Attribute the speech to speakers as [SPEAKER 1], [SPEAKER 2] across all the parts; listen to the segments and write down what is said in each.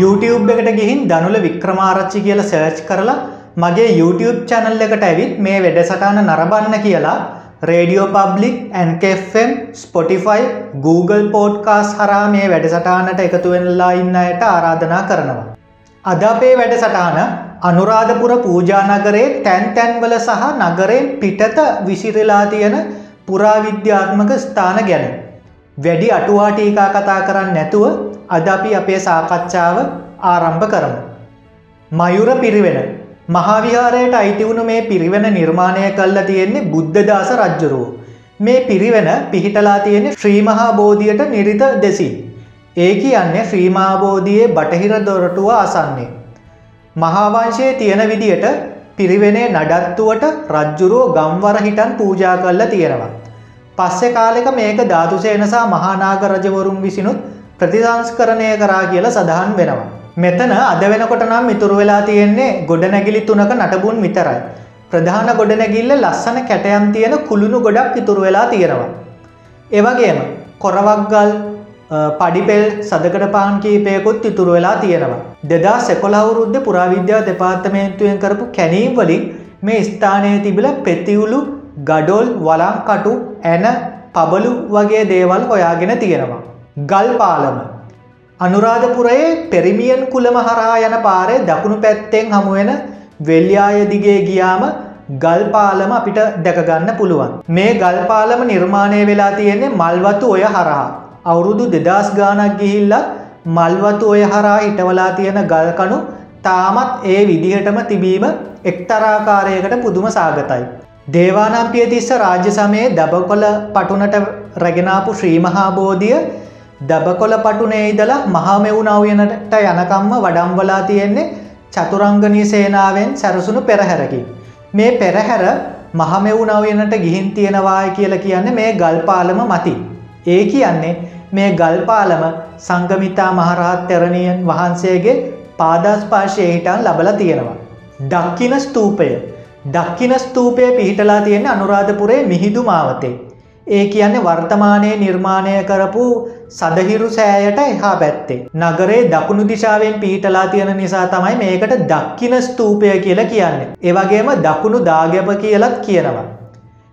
[SPEAKER 1] YouTube එකට ගිහින් දනුල වික්‍රමාරච්චි කියල සර්ච් කරලා මගේ YouTube චැනල් එකට ඇවිත් මේ වැඩසටාන නරබන්න කියලා radio public anchor FM Spotify Google podcasts හරා මේ වැඩසටානට එකතුවෙනලා ඉන්න අයට ආරාධනා කරනවා. අද අපේ වැඩසටාන අනුරාධපුර පූජානගරේ තැන් තැන්වල සහ නගරෙන් පිටත විසිරලා තියෙන පුරාවිද්‍යාත්මක ස්ථාන ගැන. වැඩි අටුවාටීකා කතා කරන්න නැතුව අද අපි අපේ සාකච්ඡාව ආරම්භ කරමු. මයුර පිරිවෙන මහාවිහාරයට අයිතිවුණු මේ පිරිවෙන නිර්මාණය කල්ලා තියෙන්නේ බුද්ධදාස රජ්ජුරුව. මේ පිරිවෙන පිහිටලා තියෙන ශ්‍රීමහා බෝධියට නිරිත දෙසින්. ඒ කියන්නේ ශ්‍රීමාබෝධයේ බටහිර දොරටුව අසන්නේ. මහාවංශයේ තියෙන විදියට පිරිවෙනේ නඩත්තුවට රජ්ජුරුව ගම්වර හිටන් පූජා කල්ල තියෙනවා. පස්සෙ කාලෙක මේක ධාතුසේනසා මහානාග රජවරුන් විසිනුත් ප්‍රතිසංස්කරණය කරා කියල සඳහන් වෙනවා. මෙතන අද වෙනකොට නම් මිතුරු වෙලා තියෙන්නේ ගොඩනැගිලි තුනක නටබුන් විතරයි. ප්‍රධාන ගොඩනැගිල්ල ලස්සන කැටයම් තියෙන කුළුණු ගොඩක් ඉතුරු වෙලා තියෙනවා. එවගේම කොරවක්ගල් පඩිපෙල් සදකට පාන් කීපයකුත් ඉතුරු වෙලා තියෙනවා. දෙදා සෙකොලවුරුද්ධ පුරාවිද්‍යා දෙපාර්තමේන්තුවෙන් කරපු කැනීම් වලින් මේ ස්ථානය තිබිල පෙතිවුලු ගඩොල් වලංකටු ඇන පබලු වගේ දේවල් හොයාගෙන තියෙනවා. ගල් පාලම. අනුරාධපුරයේ පෙරිමියන් කුලම හරහා යන පාරේ දකුණු පැත්තෙන් හමුවෙන වෙල්්‍යාය දිගේ ගියාම ගල් පාලම අපිට දැකගන්න පුළුවන්. මේ ගල් පාලම නිර්මාණය වෙලා තියෙන්නේ මල්වතු ඔය හරහා. අවුරුදු දෙදස් ගානක් ගිහිල්ල මල්වතු ඔය හරා හිටවලා තියෙන ගල්කනු තාමත් ඒ විදිහටම තිබීම එක්තරාකාරයකට පුදුම සාගතයි. දේවානම්පිය තිස්ස රාජ්‍ය සමයේ දබකොල පටුනට රැගෙනාපු ශ්‍රීමහාබෝධිය දබකොල පටුනේ ඉදලා මහාමෙවුනවයනට යනකම්ම වඩම්වලා තියෙන්නේ චතුරංගනී සේනාවෙන් සැරසුණු පෙරහැරකි. මේ පෙරහැර මහමෙවුනවයනට ගිහින් තියෙනවාය කියල කියන්නේ මේ ගල්පාලම මති. ඒ කියන්නේ මේ ගල්පාලම සංගමිතා මහරහත් තෙරණියන් වහන්සේගේ පාදස්පාශය හිටන් ලබල තියෙනවා. දක්කින ස්තූපය දක්කින ස්තූපය පිහිටලා තියෙන අනුරාධපුරේ මිහිදු මාවතේ. ඒ කියන්නේ වර්තමානය නිර්මාණය කරපු සදහිරු සෑයට එහා පැත්තේ. නගරේ දකුණු දිශාවෙන් පිහිටලා තියෙන නිසා තමයි මේකට දක්කින ස්තූපය කියලා කියන්නේ. ඒවගේම දකුණු දාගැප කියලත් කියනවා.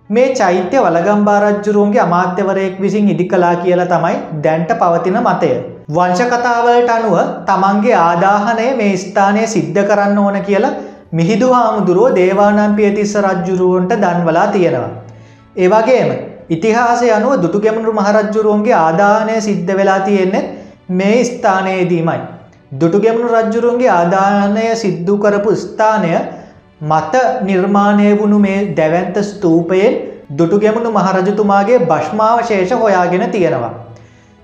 [SPEAKER 1] මේ චෛත්‍ය වලගම්බාරජ්ජුරුවන්ගේ අමාත්‍යවරයෙක් විසින් ඉදි කලා කියලා තමයි දැන්ට පවතින මතය. වංශකතාවලට අනුව තමන්ගේ ආදාහනය මේ ස්ථානය සිද්ධ කරන්න ඕන කියලා මිහිදු හාමුදුරුව දේවානම් පියතිස්ස රජ්ජුරුවන්ට දන්වලා තියෙනවා. ඒවගේම ඉතිහාසය අනුව දුටුගැමනු මහරජ්ජුරුවන්ගේ ආදානය සිද්ධ වෙලා තියෙන්නේ මේ ස්ථානයේදීමයි. දුටුගැමනු රජ්ජුරුවන්ගේ ආදානය සිද්ධු කරපු ස්ථානය මත නිර්මාණය වුණු මේ දැවන්ත ස්තූපයෙන් දුටුගැමුණු මහරජතුමාගේ භශ්මාවශේෂ හොයාගෙන තියෙනවා.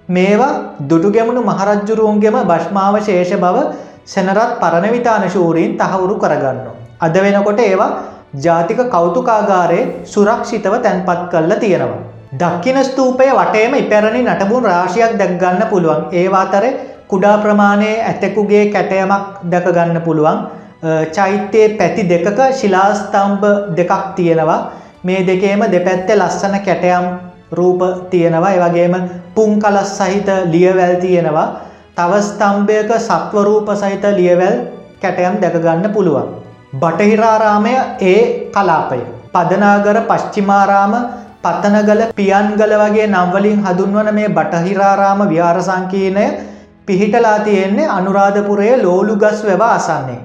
[SPEAKER 1] මේවා දුටුගැමුණු මහරජ්ජුරුවන්ගෙම භශ්මාවශේෂ බව සැනරත් පරණවිතාන ශූරීන් තහවුරු කරගන්න. අද වෙනකොට ඒවා ජාතික කෞතුකාගාරයේ සුරක්ෂිතව තැන්පත් කල්ල තියෙනවා. දක්කින ස්තූපය වටේම ඉපැරණි නටබුන් රාශියක් දැක්ගන්න පුළුවන්. ඒවාතර කුඩා ප්‍රමාණයේ ඇතෙකුගේ කැටයමක් දැකගන්න පුළුවන්. චෛත්‍යයේ පැති දෙකක ශිලාස්තම්භ දෙකක් තියෙනවා. මේ දෙකේම දෙපැත්තේ ලස්සන කැටයම් රූප තියෙනවා. එවගේම පුං කලස් සහිත ලියවැල් තියෙනවා. තවස්තම්භයක සත්වරූප සහිත ලියවැල් කැටයම් දැකගන්න පුළුවන්. බටහිරාරාමය ඒ කලාපය. පදනාගර පශ්චිමාරාම පතනගල පියන්ගල වගේ නම්වලින් හඳුන්වන මේ බටහිරාරාම ව්‍යාරසංකීනය පිහිටලා තියෙන්නේ අනුරාධපුරයේ ලෝලු ගස් වැව අසන්නේ.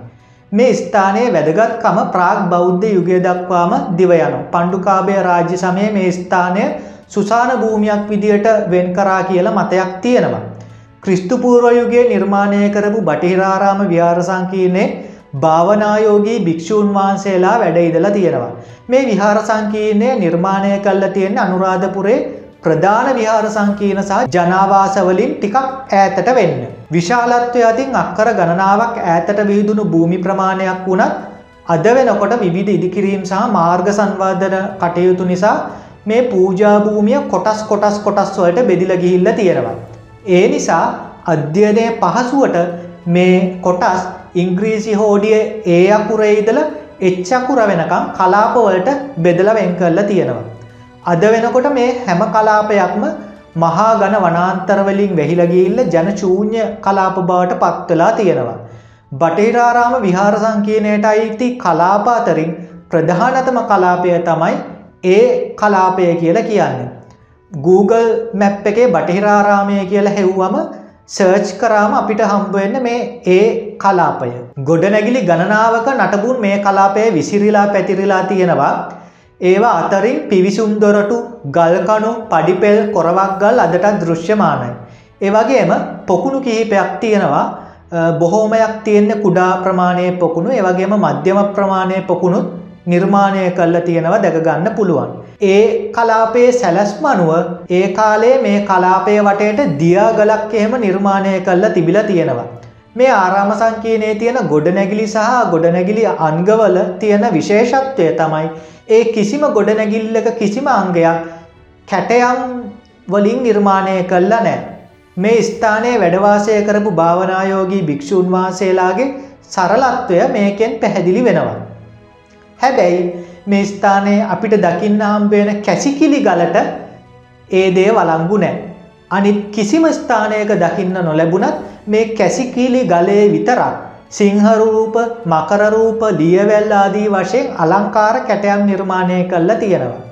[SPEAKER 1] මේ ස්ථානයේ වැදගත්කම ප්‍රාග් බෞද්ධ යුගය දක්වාම දිවයනු. පණ්ඩුකාබය රාජ්‍ය සමය මේ ස්ථානය සුසාන භූමියක් විදියට වෙන් කරා කියල මතයක් තියෙනවා. ක්‍රිස්තුපූර්වයුගේ නිර්මාණය කරපු බටිහිරාරාම ව්‍යාරසංකීනේ භාවනායෝගී භික්‍ෂූන් වහන්සේලා වැඩඉදලා තියෙනවා. මේ විහාරසංකීනය නිර්මාණය කල්ල තියෙන අනුරාධපුරේ ප්‍රධාන විහාර සංකීන සහ ජනාවාසවලින් ටිකක් ඈතට වෙන්න. විශාලත්වය අතින් අක්කර ගණනාවක් ඈතට විහිදුණු භූමි ප්‍රමාණයක් වුණත් අද වෙනකොට විවිධ ඉදිකිරීම් සහ මාර්ග සංවාධන කටයුතු නිසා මේ පූජාභූමිය කොටස් කොටස් කොටස් වලට බෙදිල ගිහිල්ල තියෙනවා. ඒ නිසා අධ්‍යනය පහසුවට මේ කොටස් ඉංග්‍රීසි හෝඩිය ඒ අකුරේ ඉදල එච්චකුර වෙනකම් කලාපවලට බෙදල වෙන් කරලා තියෙනවා. අද වෙනකොට මේ හැම කලාපයක්ම මහා ගණ වනාන්තරවලින් වැහිලගිල්ල ජනචූඥ කලාප බවට පත්වෙලා තියෙනවා. බටහිරාරාම විහාර සංකීනයට අයිති කලාප අතරින් ප්‍රධානතම කලාපය තමයි ඒ කලාපය කියලා කියන්නේ. Google මැප් එකේ බටහිරාරාමය කියලා හෙව්වම සර්ච් කරාම අපිට හම්බවෙන්න මේ ඒ කලාපය. ගොඩනැගිලි ගණනාවක නටබුන් මේ කලාපය විසිරිලා පැතිරිලා තියෙනවා. ඒවා අතරින් පිවිසුම් දොරටු ගල්කනු පඩිපෙල් කොරවක් ගල් අදටත් දෘශ්‍යමානයි. ඒවගේම පොකුණු කිහිපයක් තියෙනවා බොහෝමයක් තියෙන්න කුඩා ප්‍රමාණය පොකුණු ඒවගේම මධ්‍යම ප්‍රමාණය පොකුණුත් නිර්මාණය කල්ල තියෙනවා දැකගන්න පුළුවන්. ඒ කලාපයේ සැලැස්ම අනුව ඒ කාලේ මේ කලාපය වටයට දියාගලක් එහෙම නිර්මාණය කල්ල තිබිල තියෙනවා. මේ ආරාම සංකීනයේ තියෙන ගොඩනැගිලි සහ ගොඩනැගිලි අන්ගවල තියෙන විශේෂත්වය තමයි ඒ කිසිම ගොඩනැගිල්ලක කිසිම අංගයක් කැටයම් වලින් නිර්මාණය කල්ලා නෑ. මේ ස්ථානයේ වැඩවාසය කරපු භාවනායෝගී භික්‍ෂූන් වහන්සේලාගේ සරලත්වය මේකෙන් පැහැදිලි වෙනවා. හැබැයි මේ ස්ථානයේ අපිට දකින්න හම්බේන කැසිකිලි ගලට ඒ දේ වලංගු නෑ. අනිත් කිසිම ස්ථානයක දකින්න නොලැබුණත් මේ කැසිකිලි ගලේ විතරක් සිංහරූප මකරරූප ලියවැල් ආදී වශයෙන් අලංකාර කැටයම් නිර්මාණය කල්ල තියෙනවා.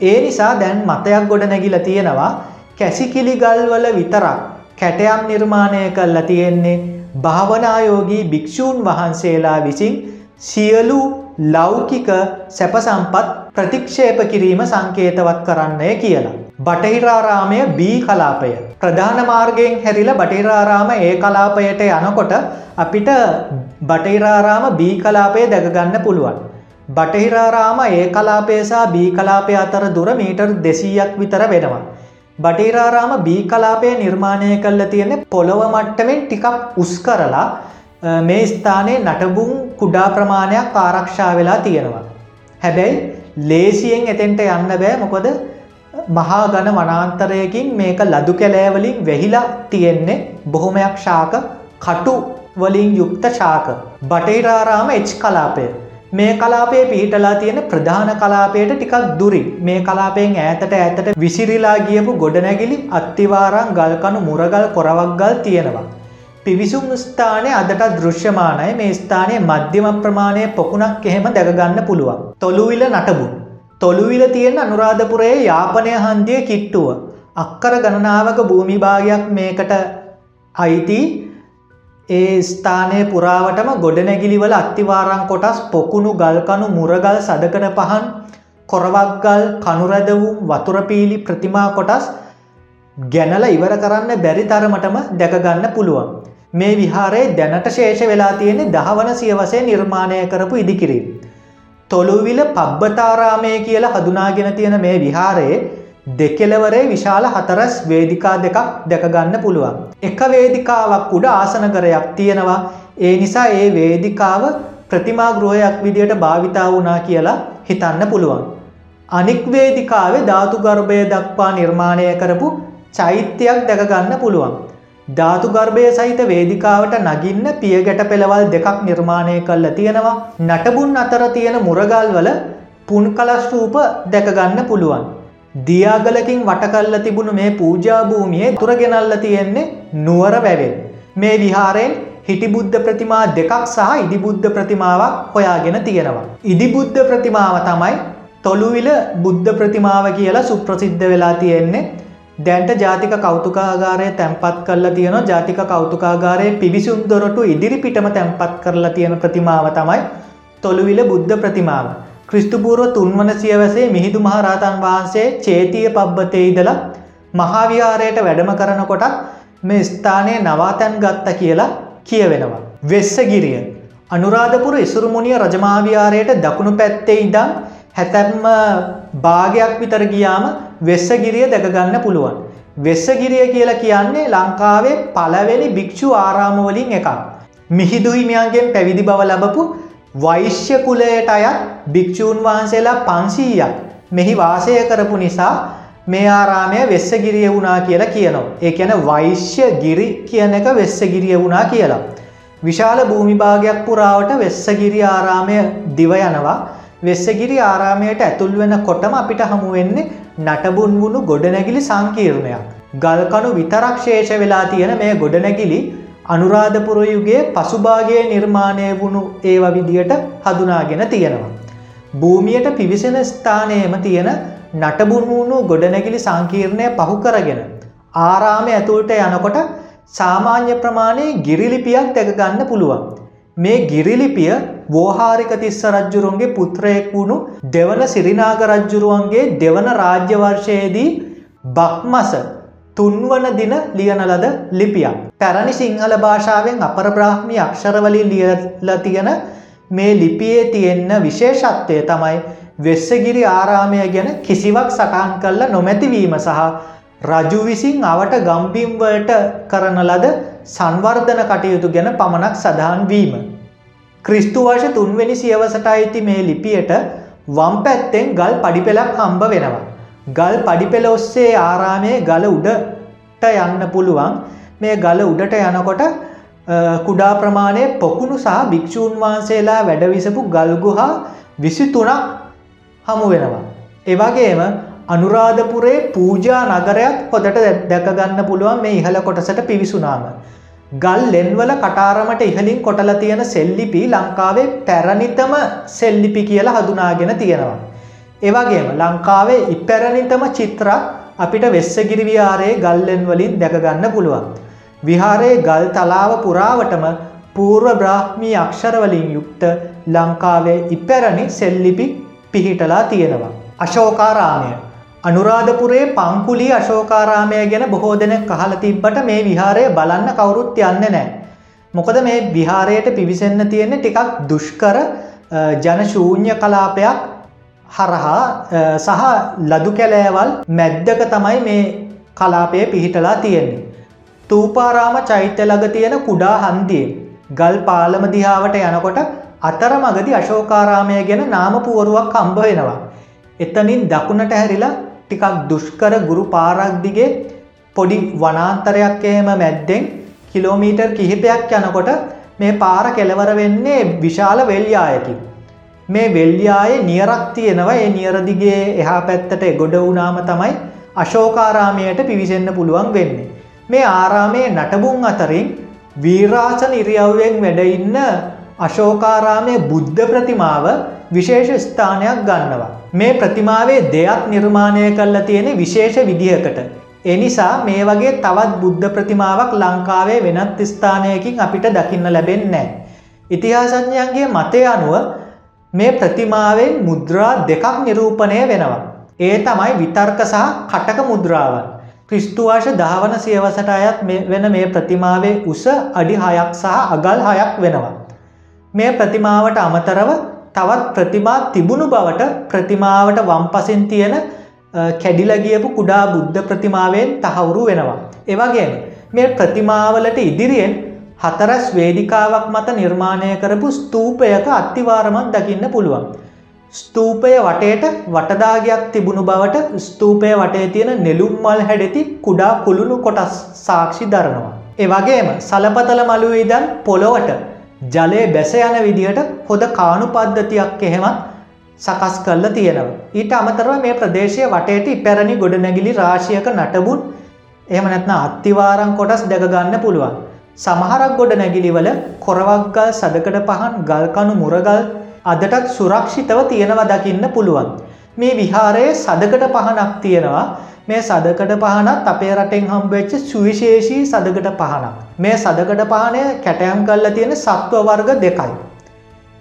[SPEAKER 1] ඒ නිසා දැන් මතයක් ගොඩ නැගිල තියෙනවා කැසිකිලිගල්වල විතරක් කැටයම් නිර්මාණය කල්ලා තියෙන්නේ භාවනායෝගී භික්‍ෂූන් වහන්සේලා විසින් සියලු ලෞකික සැපසම්පත් ප්‍රතික්ෂේප කිරීම සංකේතවත් කරන්නය කියලා. බටහිරාරාමය බී කලාපය. ප්‍රධාන මාර්ගයෙන් හැරිල බටහිරාරාම ඒ කලාපයට යනකොට අපිට බටහිරාරාම බී කලාපය දැකගන්න පුළුවන්. බටහිරාරාම ඒ කලාපේසා බී කලාපය අතර දුර මීටර් දෙසීයක් විතර වෙනවා. බටහිරාරාම බී කලාපය නිර්මාණය කල්ල තියෙන පොළොව මට්ටමෙන් ටිකක් උස් කරලා මේ ස්ථානයේ නටබුන් කුඩා ප්‍රමාණයක් ආරක්ෂා වෙලා තියෙනවා. හැබැයි ලේසියෙන් එතෙන්ට යන්න බෑ මොකොද මහා ගණ වනාන්තරයකින් මේක ලදු කැලෑවලින් වෙහිලා තියෙන්නේ බොහොමයක් ශාක කටු වලින් යුක්ත ශාක. බටහිරාරාම එච් කලාපය. මේ කලාපේ පිහිටලා තියෙන ප්‍රධාන කලාපයට ටිකක් දුරි මේ කලාපයෙන් ඈතට ඇතට විසිරිලා ගියපු ගොඩනැගිලි අත්තිවාරං ගල්කනු මුරගල් කොරවක් ගල් තියෙනවා. පිවිසුම් ස්ථානය අදට දෘශ්‍යමානය මේ ස්ථානය මධ්‍යම ප්‍රමාණය පොකුණක් එහෙම දැකගන්න පුළුවන්. තොළුවිල නටබුන්. තොළුවිල තියෙන අනුරාධපුරයේ යාපනය හන්දිය කිට්ටුව. අක්කර ගණනාවක භූමිභාගයක් මේකට අයිති ඒ ස්ථානය පුරාවටම ගොඩනැගිලිවල අත්තිවාරං කොටස් පොකුණු ගල්කනු මුරගල් සදකන පහන් කොරවක්ගල් කනුරැදවූ වතුරපීලි ප්‍රතිමා කොටස් ගැනල ඉවර කරන්න බැරි තරමටම දැකගන්න පුළුවන්. මේ විහාරයේ දැනට ශේෂ වෙලා තියෙනෙ දහවන සියවසේ නිර්මාණය කරපු ඉදිකිරීම. තොළුවිල පබ්බතාරාමය කියලා හදුනාගෙන තියෙන මේ විහාරයේ දෙකෙලවරේ විශාල හතරස් වේදිකා දෙකක් දැකගන්න පුළුවන්. එක වේදිකාවක් උඩ ආසනකරයක් තියෙනවා ඒ නිසා ඒ වේදිකාව ප්‍රතිමා ගෘහයක් විදියට භාවිතා වුනා කියලා හිතන්න පුළුවන්. අනික් වේදිකාවේ ධාතු ගර්භය දක්වා නිර්මාණය කරපු චෛත්‍යයක් දැකගන්න පුළුවන්. ධාතු ගර්භය සහිත වේදිකාවට නගින්න පියගැට පෙළවල් දෙකක් නිර්මාණය කල්ල තියෙනවා නටබුන් අතර තියෙන මුරගල්වල පුන් කලස්ටූප දැකගන්න පුළුවන්. දියාගලකින් වටකල්ල තිබුණු මේ පූජාභූමියයේ තුරගෙනල්ල තියෙන්නේ නුවර වැවෙන්. මේ විහාරයෙන් හිටිබුද්ධ ප්‍රතිමා දෙකක් සහ ඉදිබුද්ධ ප්‍රතිමාවක් හොයාගෙන තියෙනවා. ඉදිබුද්ධ ප්‍රතිමාව තමයි තොළුවිල බුද්ධ ප්‍රතිමාව කියලා සුප්‍රසිද්ධ වෙලා තියෙන්නේ දැන්ට ජාතික කෞතුකාගාරය තැන්පත් කරලා තියෙන ජාතික කෞතුකාගාරයේ පිවිසුම් දොරටු ඉදිරිපිටම තැන්පත් කරලා තියෙන ප්‍රතිමාව තමයි තොළුවිල බුද්ධ ප්‍රතිමාව. ක්‍රිස්තුපූර්ව තුන්වන සියවසේ මිහිදු මහරහතන් වහන්සේ චේතිය පබ්බතේ ඉදලා මහාවිහාරයට වැඩම කරනකොටත් මේ ස්ථානය නවාතැන් ගත්ත කියලා කියවෙනවා. වෙස්සගිරිය. අනුරාධපුර ඉසුරුමුණිය රජමාවිහාරයට දකුණු පැත්තේ ඉදම් හැතැම්ම භාගයක් විතර ගියාම වෙස්සගිරිය දැකගන්න පුළුවන්. වෙස්සගිරිය කියලා කියන්නේ ලංකාවේ පලවෙනි භික්‍ෂු ආරාමවලින් එකක්. මිහිදුහිමියන්ගෙන් පැවිදි බව ලබපු වෛශ්‍ය කුලයට අයත් භික්‍ෂූන් වහන්සේලා පන්සීයක් මෙහි වාසය කරපු නිසා මේ ආරාමය වෙස්සගිරිය වුණා කියලා කියනවා. ඒ ඇන වෛශ්‍ය ගිරි කියන එක වෙස්සගිරිය වුණා කියලා. විශාල භූමිභාගයක් පුරාවට වෙස්සගිරි ආරාමය දිව යනවා වෙස්සගිරි ආරාමයට ඇතුල් වෙන කොටම අපිට හමුවෙන්නේ නටබුන් වුණු ගොඩනැගිලි සංකීර්ණයක්. ගල්කනු විතරක් ශේෂ වෙලා තියෙන මේ ගොඩනැගිලි අනුරාධපුරයුගේ පසුභාගය නිර්මාණය වුණු ඒව විදියට හඳුනාගෙන තියෙනවා. භූමියට පිවිසෙන ස්ථානයම තියෙන නටබුන් වුණු ගොඩනැගිලි සංකීර්ණය පහු කරගෙන. ආරාමය ඇතුළට යනකොට සාමාන්‍ය ප්‍රමාණයේ ගිරිලිපියක් දැකගන්න පුළුවන්. මේ ගිරිලිපිය වෝහාරික තිස්ස රජ්ජුරුන්ගේ පුත්‍රයෙක් වුණු දෙවන සිරිනාග රජ්ජුරුවන්ගේ දෙවන රාජ්‍ය වර්ෂයේදී බක්මස තුන්වන දින ලියන ලද ලිපියක්. පැරණි සිංහල භාෂාවෙන් අපරබ්‍රාහ්මි අක්ෂරවලින් ලියලා තියෙන මේ ලිපියේ තියෙන්න විශේෂත්වය තමයි වෙස්සගිරි ආරාමය ගැන කිසිවක් සටහන් කල්ල නොමැතිවීම සහ රජු විසින් අවට ගම්බිම්වලට කරන ලද සංවර්ධන කටයුතු ගැන පමණක් සඳහන් වීම. ක්‍රිස්තුවර්ෂ තුන්වෙනි සියවසට අයිති මේ ලිපියට වම් පැත්තෙන් ගල් පඩිපෙලක් හම්බ වෙනවා. ගල් පඩිපෙළ ඔස්සේ ආරාමයේ ගල උඩට යන්න පුළුවන් මේ ගල උඩට යනකොට කුඩා ප්‍රමාණය පොකුණු සහ භික්‍ෂූන් වහන්සේලා වැඩවිසපු ගල්ගුහා විසි තුනක් හමු වෙනවා. එවගේම අනුරාධපුරේ පූජා නගරයක් හොදට දැකගන්න පුළුවන් මේ ඉහළ කොටසට පිවිසුනාම. ගල් ලෙන්වල කටාරමට ඉහලින් කොටල තියෙන සෙල්ලිපි ලංකාවේ පැරණිතම සෙල්ලිපි කියලා හඳුනාගෙන තියෙනවා. ඒවගේම ලංකාවේ ඉපැරණිතම චිත්‍රක් අපිට වෙස්සගිරි විහාරයේ ගල්ලෙන් වලින් දැකගන්න පුළුවන්. විහාරයේ ගල් තලාව පුරාවටම පූර්ව බ්‍රාහ්මී අක්ෂරවලින් යුක්ත ලංකාවේ ඉපැරණි සෙල්ලිපි පිහිටලා තියෙනවා. අශෝකාරාමය අනුරාධපුරේ පංකුලි අශෝකාරාමය ගැන බොහෝ දෙනෙක් කහල තිබ්බට මේ විහාරය බලන්න කවුරුත් යන්න නෑ. මොකද මේ විහාරයට පිවිසෙන්න තියෙන්නේ ටිකක් දුෂ්කර ජනශූන්‍ය කලාපයක් හරහා සහ ලදු කැලෑවල් මැද්දක තමයි මේ කලාපය පිහිටලා තියෙන්නේ. තූපාරාම චෛත්‍ය ළඟ තියෙන කුඩා හන්දියේ ගල් පාලම දිහාවට යනකොට අතර මගදි අශෝකාරාමය ගැන නාමපුවරුවක් කම්බ වෙනවා. එතනින් දකුණට හැරිලා ටිකක් දුෂ්කර ගුරු පාරක් දිගේ පොඩි වනාන්තරයක් එහෙම මැද්දෙන් කිලෝමීටර් කිහිපයක් යනකොට මේ පාර කෙලවර වෙන්නේ විශාල වෙල්යායකින්. මේ වෙල්යායේ නියරක් තියෙනවා ඒ නියරදිගේ එහා පැත්තට ගොඩ වුනාම තමයි අශෝකාරාමයට පිවිසෙන්න පුළුවන් වෙන්නේ. මේ ආරාමයේ නටබුන් අතරින් වීරාසන ඉරියව්වෙන් වැඩඉන්න අශෝකාරාමය බුද්ධ ප්‍රතිමාව විශේෂ ස්ථානයක් ගන්නවා. මේ ප්‍රතිමාවේ දෙයක් නිර්මාණය කරලා තියෙන විශේෂ විදිහකට. එනිසා මේ වගේ තවත් බුද්ධ ප්‍රතිමාවක් ලංකාවේ වෙනත් ස්ථානයකින් අපිට දකින්න ලැබෙන්නේ. ඉතිහාසඥයන්ගේ මතය අනුව මේ ප්‍රතිමාවෙන් මුද්‍රා දෙකක් නිරූපණය වෙනවා. ඒ තමයි විතර්ක සහ කටක මුද්‍රාවන්. ක්‍රිස්තුවාශ ධාවන සියවසට අයත් වෙන මේ ප්‍රතිමාවේ උස අඩි හයක් සහ අගල් හයක් වෙනවා. මේ ප්‍රතිමාවට අමතරව තවත් ප්‍රතිමා තිබුණු බවට ප්‍රතිමාවට වම්පසින් තියෙන කැඩිලගියපු කුඩා බුද්ධ ප්‍රතිමාවෙන් තහවුරු වෙනවා. එවගේ මේ ප්‍රතිමාවලට ඉදිරියෙන් හතරස් වේදිකාවක් මත නිර්මාණය කරපු ස්තූපයක අත්තිවාරමත් දකින්න පුළුවන්. ස්තූපය වටේට වටදාගයක් තිබුණු බවට ස්තූපය වටේ තියෙන නෙළුම් මල් හැඩෙති කුඩා කුළුණු කොටස් සාක්ෂි දරනවා. එවගේම සලපතල මළුව ඉදන් පොළොවට ජලය බැස යන විදිහට හොද කානු පද්ධතියක් එහෙමත් සකස් කල්ල තියෙනවා. ඊට අමතරව මේ ප්‍රදේශය වටේට ඉපැරණි ගොඩනැගිලි රාශියක නටබුන් එහම නැත්න අත්තිවාරං කොටස් දැකගන්න පුළුවන්. සමහරක් ගොඩ නැගිලිවල කොරවක්ගල් සදකඩ පහන් ගල්කනු මුරගල් අදටත් සුරක්ෂිතව තියෙනවා දකින්න පුළුවන්. මේ විහාරයේ සදකට පහනක් තියෙනවා මේ සදකට පහනත් අපේ රටෙන් හම්බවෙච්ච සුවිශේෂී සදකට පහනක්. මේ සදකට පහනය කැටයම් කල්ල තියෙන සත්ව වර්ග දෙකයි.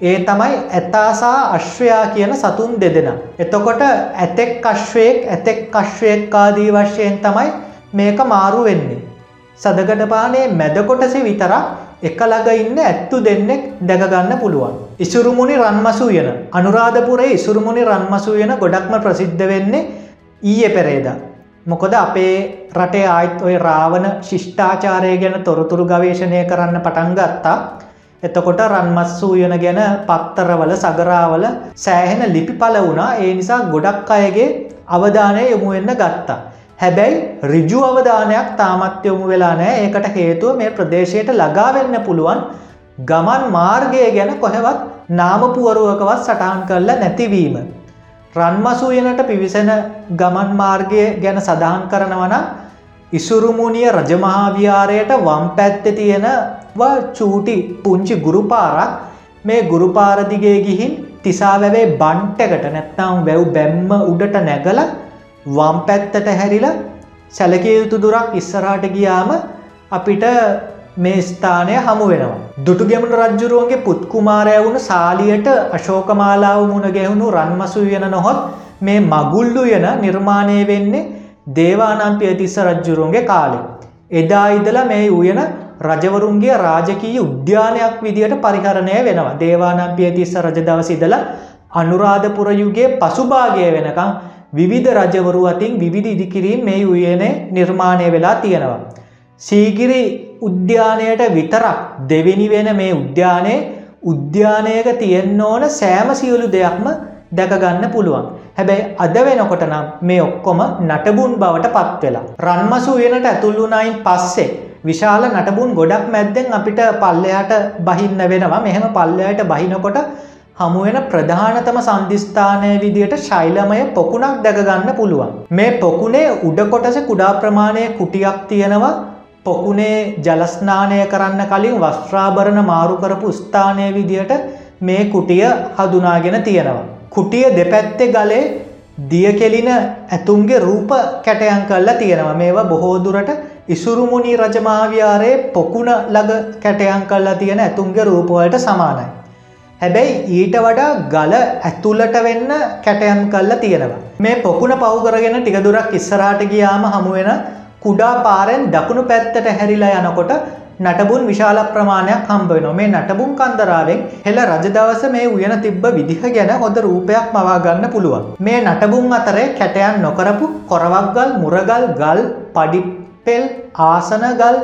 [SPEAKER 1] ඒ තමයි ඇතාසා අශ්වයා කියන සතුන් දෙදෙන. එතකොට ඇතෙක් අශ්වයෙක් ඇතෙක් අශ්වයෙක්කාදී වශයෙන් තමයි මේක මාරු වෙන්නේ. සදකට පානේ මැදකොටසි විතරක් එකළඟ ඉන්න ඇත්තු දෙන්නෙක් දැකගන්න පුළුවන්. ඉසුරුමුණි රන්මසු යන අනුරාධපුරේ ඉසුරුමුණි රන්මසු යන ගොඩක්ම ප්‍රසිද්ධ වෙන්නේ ඊය පෙරේදා. මොකොද අපේ රටේ ආයිත් ඔය රාවණ ශිෂ්ඨාචාරය ගැන තොරතුරු ගවේශණය කරන්න පටන් ගත්තා. එතකොට රන්මස් වූයන ගැන පත්තරවල සගරාවල සෑහෙන ලිපි පල වුණා ඒ නිසා ගොඩක් අයගේ අවධානය යොමුවෙන්න ගත්තා. හැබැයි රිජු අවධානයක් තාමත් යොමු වෙලා නෑ ඒකට හේතුව මේ ප්‍රදේශයට ලගාවෙන්න පුළුවන් ගමන් මාර්ගය ගැන කොහෙවත් නාමපුවරුවකවත් සටහන් කරලා නැතිවීම. රන්මසූයනට පිවිසෙන ගමන් මාර්ගය ගැන සඳහන් කරනවන ඉසුරුමුණිය රජමහාවිහාරයට වම් පැත්ත තියෙනවා චූටි පුංචි ගුරුපාරක් මේ ගුරුපාරදිගේ ගිහින් තිසාවැවේ බන්ටකට නැත්නම් වැව් බැම්ම උඩට නැගල වම් පැත්තට හැරිලා සැලකිය යුතු දුරක් ඉස්සරහට ගියාම අපිට මේ ස්ථානය හමු වෙනවා. දුටුගෙමුණ රජ්ජුරුවන්ගේ පුත්කුමාරය වුණ සාලියට අශෝකමාලාව මුණ ගැහුණු රන්මසු වයන නොහොත් මේ මගුල්ලු යන නිර්මාණය වෙන්නේ දේවානම්පිය තිස්ස රජ්ජුරුවන්ගේ කාලෙ. එදා ඉදල මේ වයන රජවරුන්ගේ රාජකී උද්‍යානයක් විදියට පරිහරණය වෙනවා. දේවානම්පිය තිස්ස රජදවසිදල අනුරාධපුරයුගේ පසුභාගය වෙනකං විවිධ රජවරු අතින් විවිධ ඉදිකිරීම් මේ උයනේ නිර්මාණය වෙලා තියෙනවා. සීගිරි උද්‍යානයට විතරක් දෙවෙනි වෙන මේ උද්‍යානයේ උද්‍යානයක තියෙන්න ඕන සෑම සියලු දෙයක්ම දැකගන්න පුළුවන්. හැබැයි අද වෙනකොට නම් මේ ඔක්කොම නටබුන් බවට පත් වෙලා. රන්මසු උයනට ඇතුල්ලුනයින් පස්සේ විශාල නටබුන් ගොඩක් මැද්දෙන් අපිට පල්ලයාට බහින්න වෙනවා මෙහෙම පල්ලයට බහිනකොට හමුවෙන ප්‍රධානතම සන්ධිස්ථානය විදියට ශෛලමය පොකුණක් දැකගන්න පුළුවන්. මේ පොකුණේ උඩ කොටස කුඩා ප්‍රමාණය කුටියක් තියෙනවා පොකුණේ ජලස්නානය කරන්න කලින් වස්ත්‍රාභරණ මාරු කරපු ස්ථානය විදියට මේ කුටිය හදුනාගෙන තියෙනවා. කුටිය දෙපැත්තෙ ගලේ දියකෙලින ඇතුන්ගේ රූප කැටයන් කල්ලා තියෙනවා මේවා බොහෝදුරට ඉසුරුමුණී රජමාවියාරයේ පොකුණ ලග කැටයන් කල්ලා තියෙන ඇතුන්ගේ රූපවලට සමානයි. හැබැයි ඊට වඩා ගල ඇතුළට වෙන්න කැටයන් කල්ල තියෙනවා. මේ පොකුණ පවුකරගෙන ටිකදුරක් ඉස්සරාට ගියාම හමුවෙන කුඩා පාරෙන් දකුණු පැත්තට හැරිලා යනකොට නටබුන් විශාල ප්‍රමාණයක් හම්බවෙන මේ නටබුන් කන්දරාවෙන් හෙළ රජදවස මේ උයන තිබ්බ විදිහ ගැන හොඳ රූපයක් මවාගන්න පුළුවන්. මේ නටබුන් අතරේ කැටයන් නොකරපු කොරවක්ගල් මුරගල් ගල් පඩිපෙල් ආසනගල්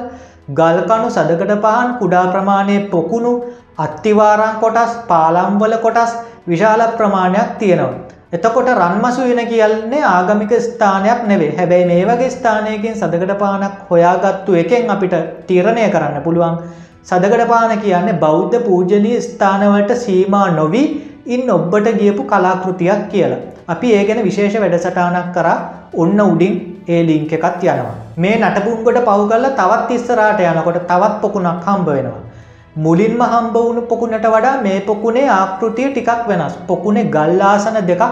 [SPEAKER 1] ගල්කනු සදකට පහන් කුඩා ප්‍රමාණය පොකුණු අත්තිවාරං කොටස් පාලම්වල කොටස් විශාල ප්‍රමාණයක් තියෙනවා. එතකොට රන්මසු වෙන කියන්නේ ආගමික ස්ථානයක් නෙවේ හැබැයි මේ වගේ ස්ථානයකින් සදකට පානක් හොයාගත්තු එකෙන් අපිට තීරණය කරන්න පුළුවන් සදකට පාන කියන්නේ බෞද්ධ පූජනී ස්ථානවලට සීමා නොවී ඉන් ඔබ්බට ගියපු කලාකෘතියක් කියලා. අපි ඒ ගැන විශේෂ වැඩසටානක් කර ඔන්න උඩින් ඒ ලිංක එකත් යනවා. මේ නටපුන්ගොට පව් කල්ල තවත් ඉස්සරාට යනකොට තවත් පොකුණක් හම්බ වෙනවා. මුලින්ම හම්බ වුණු පොකුණට වඩා මේ පොකුණේ ආකෘතිය ටිකක් වෙනස් පොකුණේ ගල්ලාසන දෙකක්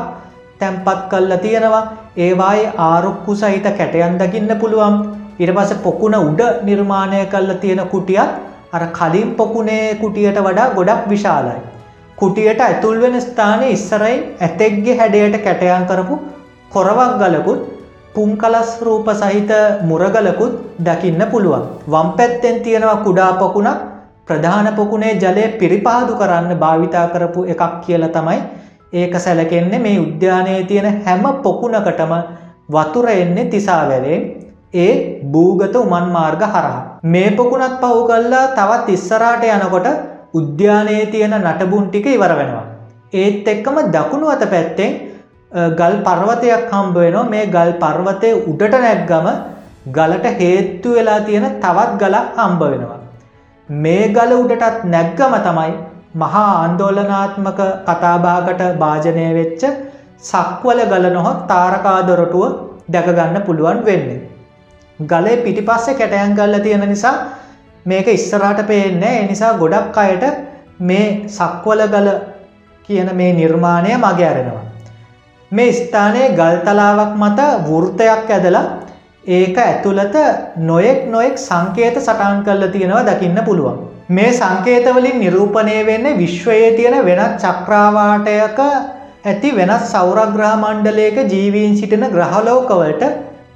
[SPEAKER 1] තැන්පත් කල්ලා තියෙනවා ඒවායේ ආරුක්කු සහිත කැටයන් දකින්න පුළුවන් ඉරපස පොකුණ උඩ නිර්මාණය කල්ලා තියෙන කුටියත් අර කලින් පොකුණේ කුටියට වඩා ගොඩක් විශාලයි. කුටියට ඇතුල් වෙන ස්ථානය ඉස්සරයි ඇතෙක්ගේ හැඩයට කැටයන් කරපු කොරවක් ගලකුත් පුංකලස් රූප සහිත මුරගලකුත් දකින්න පුළුවන්. වම් පැත්තෙන් තියෙනවා කුඩා පොකුණක් ප්‍රධාන පොකුණේ ජලය පිරිපාදු කරන්න භාවිතා කරපු එකක් කියල තමයි ඒක සැලකෙන්නේ මේ උද්‍යානයේ තියෙන හැම පොකුණකටම වතුර එන්නේ තිසාවැවේ ඒ භූගත උමන් මාර්ග හරහා. මේ පොකුණත් පහු කල්ලා තවත් ඉස්සරාට යනකොට උද්‍යානයේ තියෙන නටබුන් ටික ඉවර වෙනවා. ඒත් එක්කම දකුණු අත පැත්තෙන් ගල් පර්වතයක් හම්බ වෙනවා මේ ගල් පර්වතය උඩට නැක්ගම ගලට හේත්තු වෙලා තියෙන තවත් ගලක් හම්බ වෙනවා. මේ ගල උඩටත් නැග්ගම තමයි මහා අන්දෝලනාත්මක කතාබාකට භාජනය වෙච්ච සක්වල ගල නොහොත් තාරකාදොරටුව දැකගන්න පුළුවන් වෙන්නේ. ගලේ පිටිපස්සේ කැටයන් ගල්ල තියෙන නිසා මේක ඉස්සරාට පේන්නේ එනිසා ගොඩක් අයට මේ සක්වල ගල කියන මේ නිර්මාණය මග ඇරෙනවා. මේ ස්ථානයේ ගල්තලාවක් මත වෘර්තයක් ඇදලා ඒක ඇතුළත නොයෙක් නොයෙක් සංකේත සටන් කරලා තියෙනවා දකින්න පුළුවන්. මේ සංකේතවලින් නිරූපණය වෙන්න විශ්වයේ තියෙන වෙනත් චක්‍රාවාටයක ඇති වෙනස් සෞරග්‍රහ මණ්ඩලයක ජීවීන් සිටින ග්‍රහලෝකවලට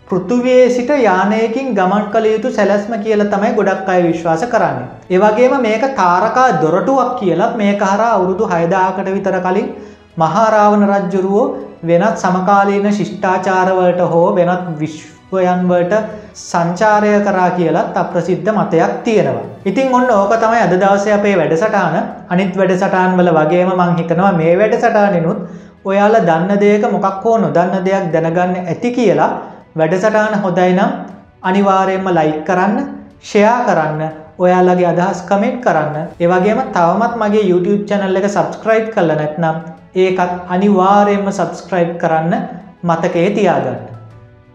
[SPEAKER 1] පෘතුවයේ සිට යානයකින් ගමන් කළ යුතු සැලැස්ම කියල තමයි ගොඩක් අය විශ්වාස කරන්න. ඒවගේම මේක තාරකා දොරටුවක් කියලත් මේ හර අවුරුදු හයදාකට විතර කලින් මහාරාවන රජ්ජුරුවෝ වෙනත් සමකාලීන ශිෂ්ඨාචාරවලට හෝ වෙනත් විශ්ව ඔයන්වට සංචාරය කරා කියලත් අප්‍රසිද්ධ මතයක් තියෙනවා. ඉතින් ඔන්න ඕක තමයි අද දවසය අපේ වැඩසටාන අනිත් වැඩසටාන් වල වගේම මං හිතනවා මේ වැඩසටානෙනුත් ඔයාල දන්න දෙයක මොකක් හෝ නොදන්න දෙයක් දැනගන්න ඇති කියලා වැඩසටාන හොදයි නම් අනිවාරයෙන්ම ලයික් කරන්න ෂයා කරන්න ඔයාලගේ අදහස් කමෙන්ට් කරන්න ඒවගේම තවමත් මගේ YouTube චැනල් එක සබස්ක්‍රයිබ් කල නැත්නම් ඒකත් අනිවාරයෙන්ම සබස්ක්‍රයිබ් කරන්න මතකයේ තියාගන්න.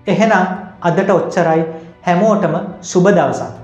[SPEAKER 1] එහෙනම් අදට ඔච්චරයි හැමෝටම සුබ දවසක්.